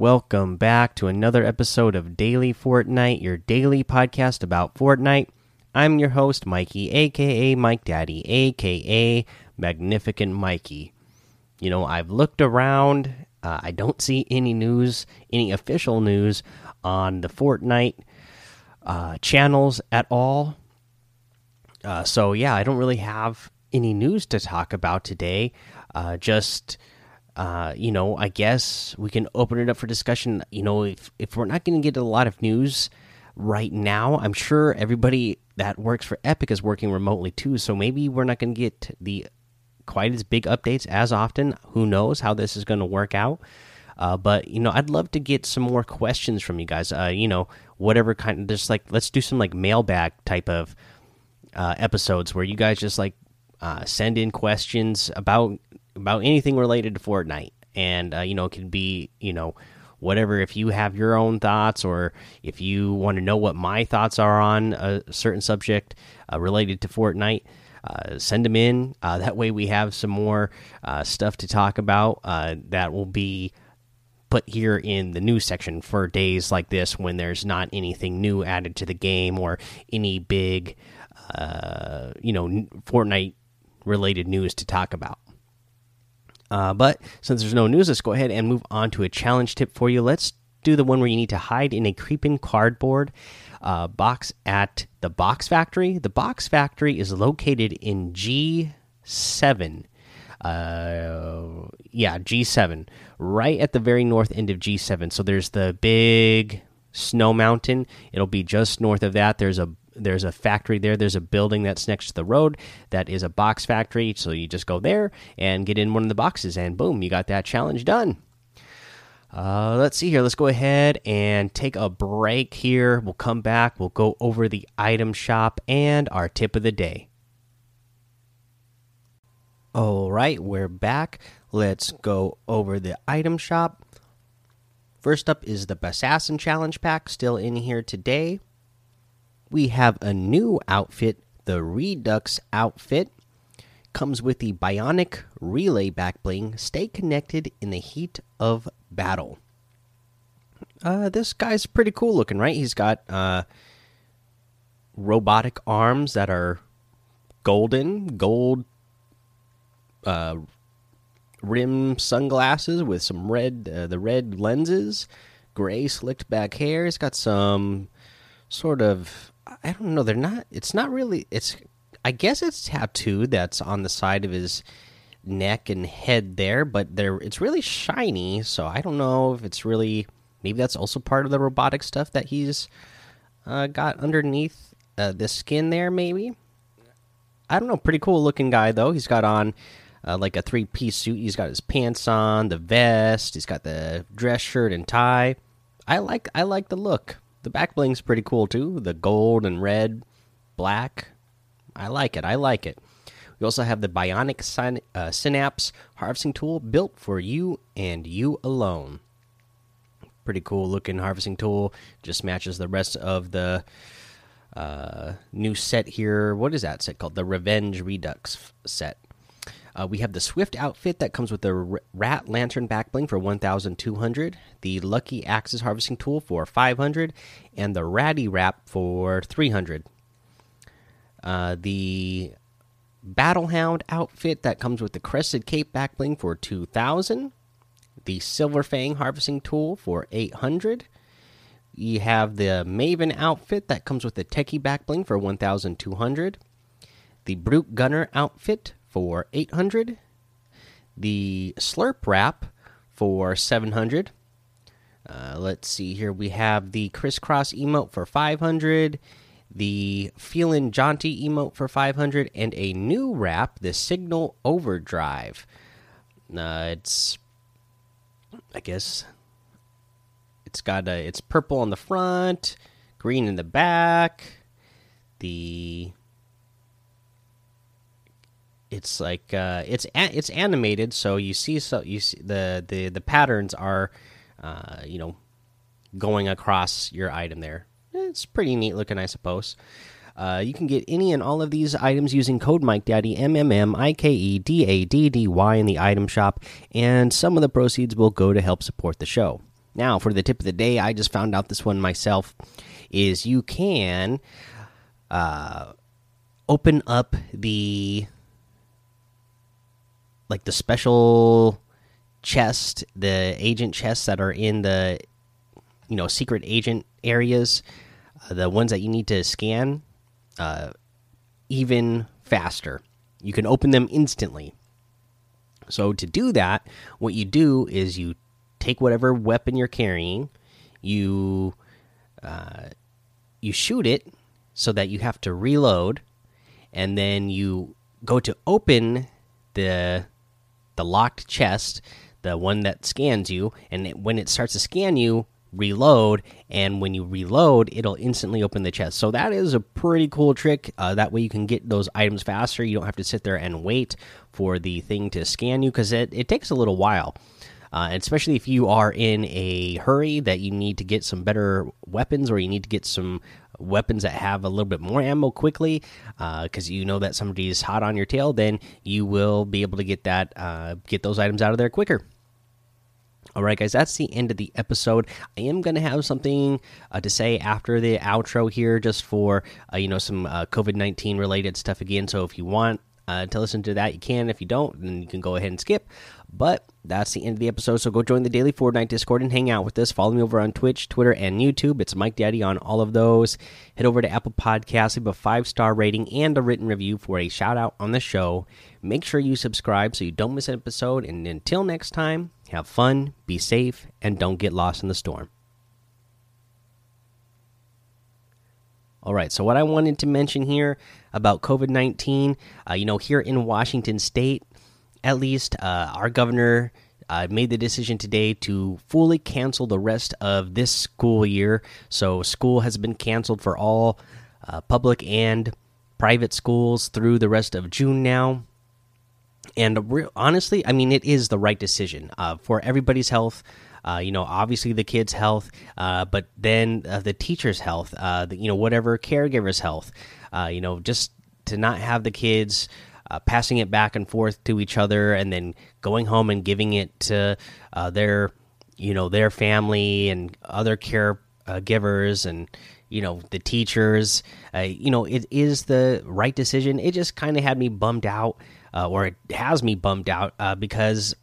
Welcome back to another episode of Daily Fortnite, your daily podcast about Fortnite. I'm your host, Mikey, aka Mike Daddy, aka Magnificent Mikey. You know, I've looked around, uh, I don't see any news, any official news on the Fortnite uh, channels at all. Uh, so, yeah, I don't really have any news to talk about today. Uh, just uh, you know, I guess we can open it up for discussion. You know, if if we're not going to get a lot of news right now, I'm sure everybody that works for Epic is working remotely too. So maybe we're not going to get the quite as big updates as often. Who knows how this is going to work out? Uh, but you know, I'd love to get some more questions from you guys. Uh, you know, whatever kind of just like let's do some like mailbag type of uh, episodes where you guys just like uh, send in questions about about anything related to Fortnite, and uh, you know, it can be you know whatever. If you have your own thoughts, or if you want to know what my thoughts are on a certain subject uh, related to Fortnite. Uh, send them in. Uh, that way, we have some more uh, stuff to talk about. that will be put here in the news section for days like this when there's not anything new added to the game or any big, you know, Fortnite related news to talk about. Uh, but since there's no news, let's go ahead and move on to a challenge tip for you. Let's do the one where you need to hide in a creeping cardboard uh, box at the Box Factory. The Box Factory is located in G7. Uh, yeah, G7, right at the very north end of G7. So there's the big snow mountain. It'll be just north of that. There's a there's a factory there. There's a building that's next to the road that is a box factory. So you just go there and get in one of the boxes, and boom, you got that challenge done. Uh, let's see here. Let's go ahead and take a break here. We'll come back. We'll go over the item shop and our tip of the day. All right, we're back. Let's go over the item shop. First up is the Assassin Challenge Pack, still in here today we have a new outfit, the Redux outfit. Comes with the Bionic Relay backbling. Stay connected in the heat of battle. Uh, this guy's pretty cool looking, right? He's got uh, robotic arms that are golden, gold uh, rim sunglasses with some red, uh, the red lenses, gray slicked back hair. He's got some sort of I don't know. They're not. It's not really. It's. I guess it's tattooed. That's on the side of his neck and head there, but there. It's really shiny. So I don't know if it's really. Maybe that's also part of the robotic stuff that he's uh, got underneath uh, the skin there. Maybe. I don't know. Pretty cool looking guy though. He's got on. Uh, like a three piece suit. He's got his pants on, the vest. He's got the dress shirt and tie. I like I like the look. The back bling's pretty cool too. The gold and red, black. I like it. I like it. We also have the Bionic Syn uh, Synapse harvesting tool built for you and you alone. Pretty cool looking harvesting tool. Just matches the rest of the uh, new set here. What is that set called? The Revenge Redux set. Uh, we have the Swift outfit that comes with the Rat Lantern backbling for 1,200, the Lucky Axes harvesting tool for 500, and the Ratty Wrap for 300. Uh, the Battlehound outfit that comes with the Crested Cape backbling for 2,000, the Silver Fang harvesting tool for 800. You have the Maven outfit that comes with the Techie backbling for 1,200. The Brute Gunner outfit for 800 the slurp wrap for 700 uh, let's see here. We have the crisscross emote for 500 the feeling jaunty emote for 500 and a new wrap the signal overdrive. Uh, it's i guess it's got a it's purple on the front green in the back the it's like uh, it's it's animated, so you see so you see the the the patterns are, uh, you know, going across your item there. It's pretty neat looking, I suppose. Uh, you can get any and all of these items using code Mike Daddy M M M I K E D A D D Y in the item shop, and some of the proceeds will go to help support the show. Now, for the tip of the day, I just found out this one myself. Is you can uh, open up the like the special chest, the agent chests that are in the you know secret agent areas, uh, the ones that you need to scan, uh, even faster. You can open them instantly. So to do that, what you do is you take whatever weapon you're carrying, you uh, you shoot it so that you have to reload, and then you go to open the the locked chest, the one that scans you, and it, when it starts to scan you, reload, and when you reload, it'll instantly open the chest. So that is a pretty cool trick. Uh, that way you can get those items faster. You don't have to sit there and wait for the thing to scan you because it, it takes a little while. Uh, especially if you are in a hurry that you need to get some better weapons or you need to get some weapons that have a little bit more ammo quickly because uh, you know that somebody is hot on your tail then you will be able to get that uh, get those items out of there quicker all right, guys, that's the end of the episode. I am going to have something uh, to say after the outro here, just for uh, you know some uh, COVID nineteen related stuff again. So if you want uh, to listen to that, you can. If you don't, then you can go ahead and skip. But that's the end of the episode. So go join the daily Fortnite Discord and hang out with us. Follow me over on Twitch, Twitter, and YouTube. It's Mike Daddy on all of those. Head over to Apple Podcasts, leave a five star rating and a written review for a shout out on the show. Make sure you subscribe so you don't miss an episode. And until next time, have fun, be safe, and don't get lost in the storm. All right, so what I wanted to mention here about COVID 19, uh, you know, here in Washington state, at least, uh, our governor uh, made the decision today to fully cancel the rest of this school year. So, school has been canceled for all uh, public and private schools through the rest of June now. And honestly, I mean, it is the right decision uh, for everybody's health. Uh, you know, obviously the kids' health, uh, but then uh, the teachers' health, uh, the, you know, whatever caregivers' health, uh, you know, just to not have the kids Uh, passing it back and forth to each other and then going home and giving it to uh, their, you know, their family and other caregivers uh, and, you know, the teachers. you know, it is the right decision. It just kind of had me bummed out, or it has me bummed out because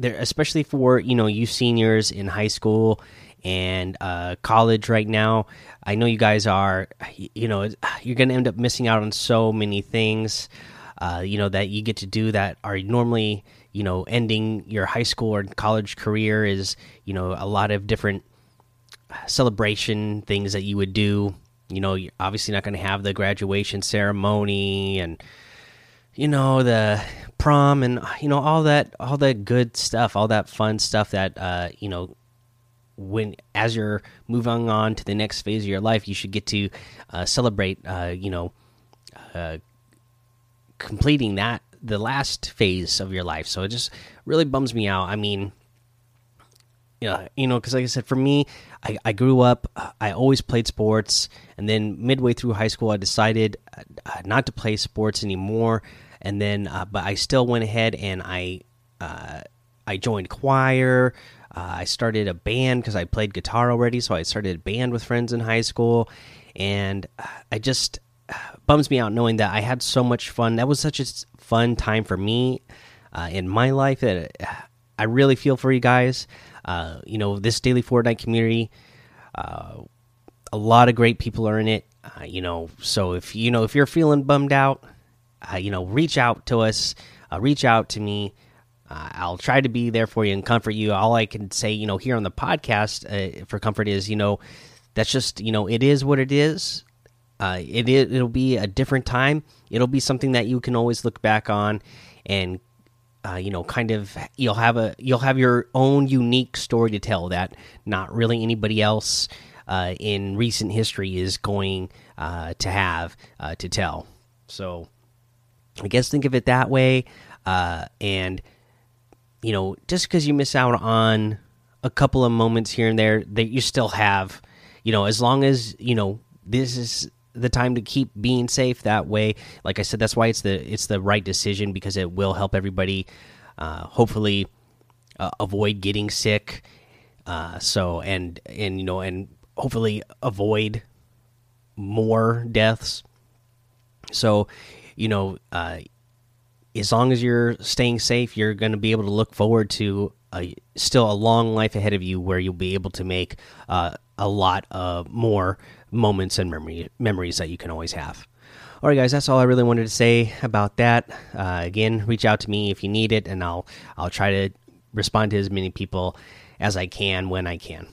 there, especially for you know you seniors in high school and uh, college right now. I know you guys are, you know, you're going to end up missing out on so many things, uh, you know, that you get to do that are normally, you know, ending your high school or college career is, you know, a lot of different celebration things that you would do. You know, you're obviously not going to have the graduation ceremony and you know the prom and you know all that all that good stuff all that fun stuff that uh you know when as you're moving on to the next phase of your life you should get to uh, celebrate uh you know uh completing that the last phase of your life. So it just really bums me out. I mean yeah, you know, because like I said, for me, I, I grew up, I always played sports, and then midway through high school, I decided uh, not to play sports anymore. And then, uh, but I still went ahead and I, uh, I joined choir. Uh, I started a band because I played guitar already, so I started a band with friends in high school, and uh, I just uh, bums me out knowing that I had so much fun. That was such a fun time for me in my life that I really feel for you guys. Uh, you know, this daily Fortnite community, uh, a lot of great people are in it. Uh, you know, so if you know if you're feeling bummed out, uh, you know, reach out to us, uh, reach out to me. I'll try to be there for you and comfort you. All I can say, you know, here on the podcast for comfort is, you know, that's just, you know, it is what it is. It it'll be a different time. It'll be something that you can always look back on and uh, you know, kind of you'll have a you'll have your own unique story to tell that not really anybody else uh, in recent history is going uh, to have uh, to tell. So, I guess think of it that way, uh, and you know, just because you miss out on a couple of moments here and there, that you still have, you know, as long as you know this is the time to keep being safe that way like i said that's why it's the it's the right decision because it will help everybody uh, hopefully uh, avoid getting sick Uh, so and and you know and hopefully avoid more deaths. So, you know, uh, as long as you're staying safe, you're going to be able to look forward to a, still a long life ahead of you where you'll be able to make uh, a lot of more moments and memory memories that you can always have. All right, guys, that's all I really wanted to say about that. Uh, again, reach out to me if you need it, and I'll I'll try to respond to as many people as I can when I can.